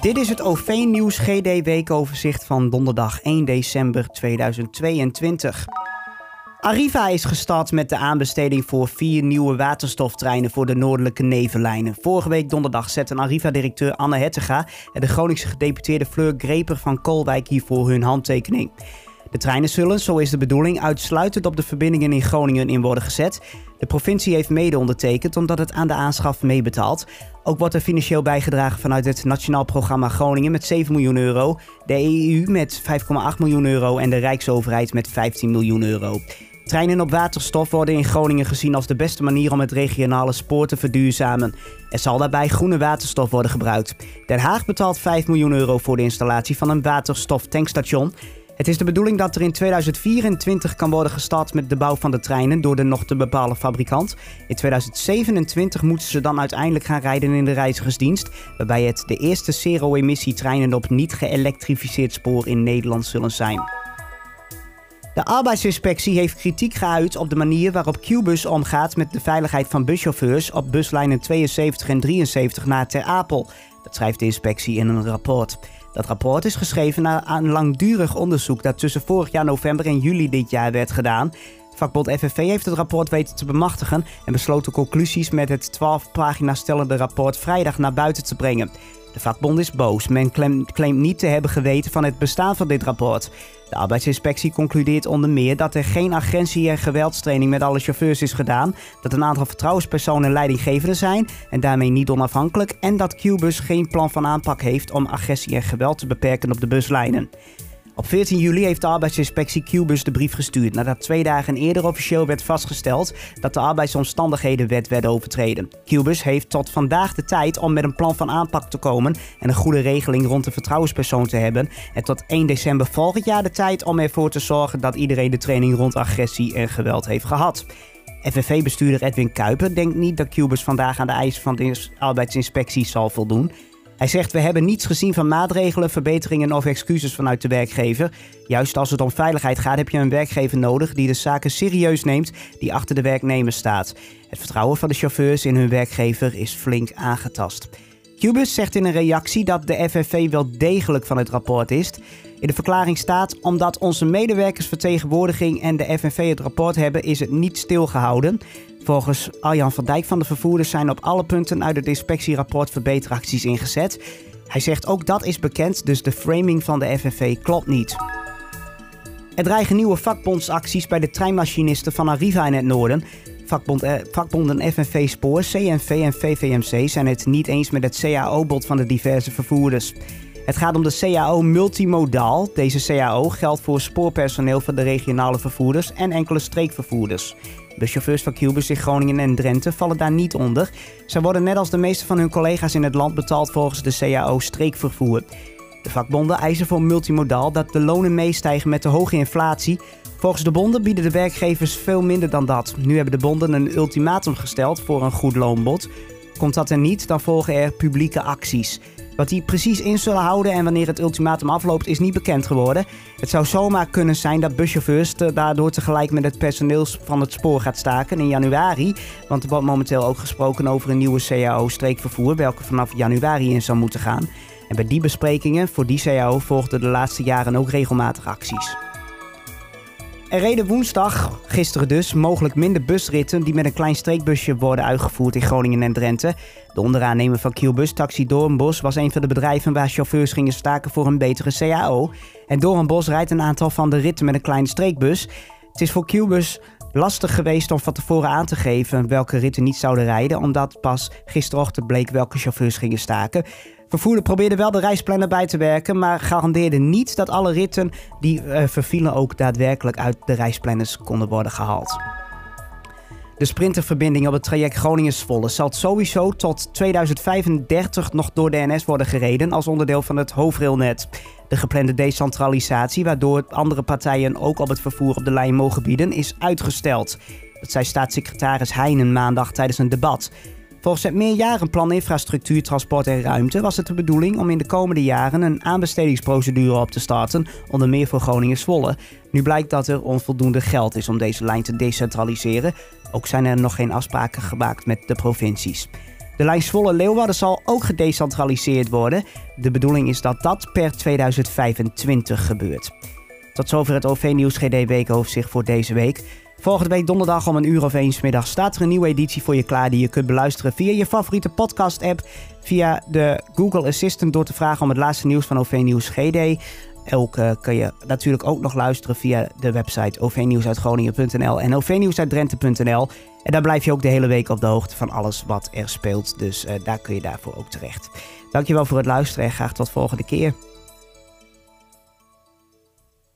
Dit is het OV-nieuws GD weekoverzicht van donderdag 1 december 2022. Arriva is gestart met de aanbesteding voor vier nieuwe waterstoftreinen voor de noordelijke nevenlijnen. Vorige week donderdag zetten Arriva-directeur Anne Hettega en de Groningse gedeputeerde Fleur Greper van Kolwijk hiervoor hun handtekening. De treinen zullen, zo is de bedoeling, uitsluitend op de verbindingen in Groningen in worden gezet. De provincie heeft mede ondertekend omdat het aan de aanschaf meebetaalt. Ook wordt er financieel bijgedragen vanuit het Nationaal Programma Groningen met 7 miljoen euro, de EU met 5,8 miljoen euro en de Rijksoverheid met 15 miljoen euro. Treinen op waterstof worden in Groningen gezien als de beste manier om het regionale spoor te verduurzamen. Er zal daarbij groene waterstof worden gebruikt. Den Haag betaalt 5 miljoen euro voor de installatie van een waterstoftankstation. Het is de bedoeling dat er in 2024 kan worden gestart met de bouw van de treinen door de nog te bepalen fabrikant. In 2027 moeten ze dan uiteindelijk gaan rijden in de reizigersdienst, waarbij het de eerste zero-emissie treinen op niet geëlektrificeerd spoor in Nederland zullen zijn. De arbeidsinspectie heeft kritiek geuit op de manier waarop Qbus omgaat met de veiligheid van buschauffeurs op buslijnen 72 en 73 naar Ter Apel. Dat schrijft de inspectie in een rapport. Dat rapport is geschreven na een langdurig onderzoek dat tussen vorig jaar november en juli dit jaar werd gedaan. Vakbond FNV heeft het rapport weten te bemachtigen en besloot de conclusies met het 12 pagina stellende rapport vrijdag naar buiten te brengen. De vakbond is boos. Men claimt niet te hebben geweten van het bestaan van dit rapport. De arbeidsinspectie concludeert onder meer dat er geen agressie- en geweldstraining met alle chauffeurs is gedaan, dat een aantal vertrouwenspersonen leidinggevenden zijn en daarmee niet onafhankelijk en dat Qbus geen plan van aanpak heeft om agressie en geweld te beperken op de buslijnen. Op 14 juli heeft de arbeidsinspectie Qbus de brief gestuurd nadat twee dagen eerder officieel werd vastgesteld dat de arbeidsomstandighedenwet werd overtreden. Qbus heeft tot vandaag de tijd om met een plan van aanpak te komen en een goede regeling rond de vertrouwenspersoon te hebben en tot 1 december volgend jaar de tijd om ervoor te zorgen dat iedereen de training rond agressie en geweld heeft gehad. FNV-bestuurder Edwin Kuiper denkt niet dat Qbus vandaag aan de eisen van de arbeidsinspectie zal voldoen. Hij zegt: We hebben niets gezien van maatregelen, verbeteringen of excuses vanuit de werkgever. Juist als het om veiligheid gaat, heb je een werkgever nodig die de zaken serieus neemt, die achter de werknemer staat. Het vertrouwen van de chauffeurs in hun werkgever is flink aangetast. Cubus zegt in een reactie dat de FNV wel degelijk van het rapport is. In de verklaring staat: omdat onze medewerkersvertegenwoordiging en de FNV het rapport hebben, is het niet stilgehouden. Volgens Arjan van Dijk van de vervoerders zijn op alle punten uit het inspectierapport verbeteracties ingezet. Hij zegt ook dat is bekend, dus de framing van de FNV klopt niet. Er dreigen nieuwe vakbondsacties bij de treinmachinisten van Arriva in het noorden. Vakbond, eh, vakbonden FNV Spoor, CNV en VVMC zijn het niet eens met het CAO-bod van de diverse vervoerders. Het gaat om de CAO Multimodaal. Deze CAO geldt voor spoorpersoneel van de regionale vervoerders en enkele streekvervoerders. De chauffeurs van Qbus in Groningen en Drenthe vallen daar niet onder. Zij worden net als de meeste van hun collega's in het land betaald volgens de CAO streekvervoer. De vakbonden eisen voor multimodaal dat de lonen meestijgen met de hoge inflatie. Volgens de bonden bieden de werkgevers veel minder dan dat. Nu hebben de bonden een ultimatum gesteld voor een goed loonbod. Komt dat er niet, dan volgen er publieke acties. Wat die precies in zullen houden en wanneer het ultimatum afloopt is niet bekend geworden. Het zou zomaar kunnen zijn dat buschauffeurs daardoor tegelijk met het personeel van het spoor gaat staken in januari. Want er wordt momenteel ook gesproken over een nieuwe CAO-streekvervoer, welke vanaf januari in zou moeten gaan. En bij die besprekingen voor die CAO volgden de laatste jaren ook regelmatig acties. Er reden woensdag, gisteren dus, mogelijk minder busritten die met een klein streekbusje worden uitgevoerd in Groningen en Drenthe. De onderaannemer van Kielbus, Taxi Doornbos, was een van de bedrijven waar chauffeurs gingen staken voor een betere CAO. En Doornbos rijdt een aantal van de ritten met een kleine streekbus. Het is voor Kielbus lastig geweest om van tevoren aan te geven welke ritten niet zouden rijden, omdat pas gisterochtend bleek welke chauffeurs gingen staken. Vervoerder probeerde wel de reisplanner bij te werken, maar garandeerde niet dat alle ritten die uh, vervielen ook daadwerkelijk uit de reisplanners konden worden gehaald. De sprinterverbinding op het traject Groningen-Zwolle zal sowieso tot 2035 nog door de NS worden gereden als onderdeel van het hoofdrailnet. De geplande decentralisatie, waardoor andere partijen ook op het vervoer op de lijn mogen bieden, is uitgesteld. Dat zei staatssecretaris Heijnen maandag tijdens een debat. Volgens het meerjarenplan Infrastructuur, Transport en Ruimte was het de bedoeling om in de komende jaren een aanbestedingsprocedure op te starten, onder meer voor Groningen-Zwolle. Nu blijkt dat er onvoldoende geld is om deze lijn te decentraliseren. Ook zijn er nog geen afspraken gemaakt met de provincies. De lijn Zwolle-Leeuwarden zal ook gedecentraliseerd worden. De bedoeling is dat dat per 2025 gebeurt. Tot zover het OV-nieuws GD Weekoverzicht voor deze week. Volgende week donderdag om een uur of eens middag staat er een nieuwe editie voor je klaar die je kunt beluisteren via je favoriete podcast-app, via de Google Assistant door te vragen om het laatste nieuws van OV-nieuws GD. Uh, kun je natuurlijk ook nog luisteren via de website ovnieuwsuitgroningen.nl en ovnieuwsuitdrenthe.nl. En daar blijf je ook de hele week op de hoogte van alles wat er speelt. Dus uh, daar kun je daarvoor ook terecht. Dankjewel voor het luisteren en graag tot volgende keer.